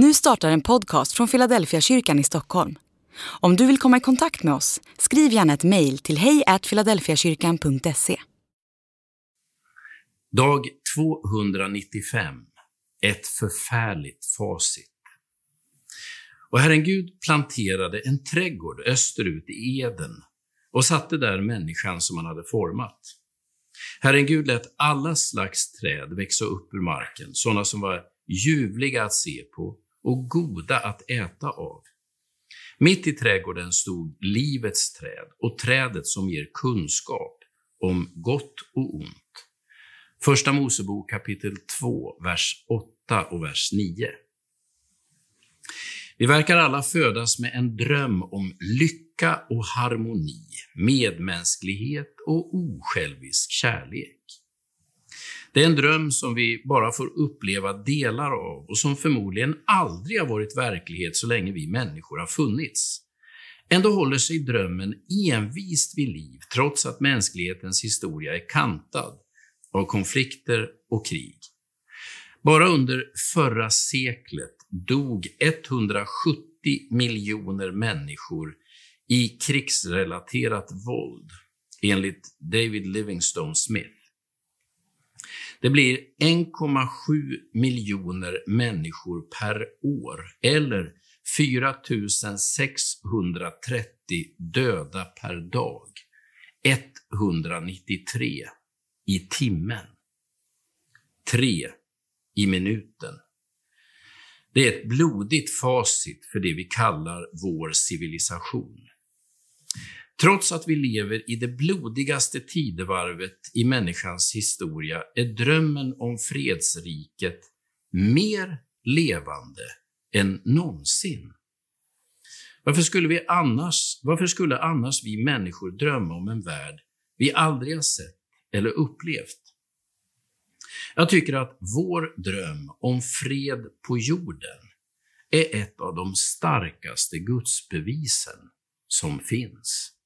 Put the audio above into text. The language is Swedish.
Nu startar en podcast från Philadelphia kyrkan i Stockholm. Om du vill komma i kontakt med oss, skriv gärna ett mejl till hejfiladelfiakyrkan.se. Dag 295. Ett förfärligt facit. Och Herren Gud planterade en trädgård österut i Eden och satte där människan som han hade format. Herren Gud lät alla slags träd växa upp ur marken, sådana som var ljuvliga att se på och goda att äta av. Mitt i trädgården stod livets träd och trädet som ger kunskap om gott och ont. Första Mosebok kapitel 2, vers 8 och vers 9. Vi verkar alla födas med en dröm om lycka och harmoni, medmänsklighet och osjälvisk kärlek. Det är en dröm som vi bara får uppleva delar av och som förmodligen aldrig har varit verklighet så länge vi människor har funnits. Ändå håller sig drömmen envist vid liv trots att mänsklighetens historia är kantad av konflikter och krig. Bara under förra seklet dog 170 miljoner människor i krigsrelaterat våld, enligt David Livingstone Smith. Det blir 1,7 miljoner människor per år, eller 4 630 döda per dag. 193 i timmen. 3 i minuten. Det är ett blodigt facit för det vi kallar vår civilisation. Trots att vi lever i det blodigaste tidevarvet i människans historia är drömmen om fredsriket mer levande än någonsin. Varför skulle, vi annars, varför skulle annars vi människor drömma om en värld vi aldrig har sett eller upplevt? Jag tycker att vår dröm om fred på jorden är ett av de starkaste gudsbevisen som finns.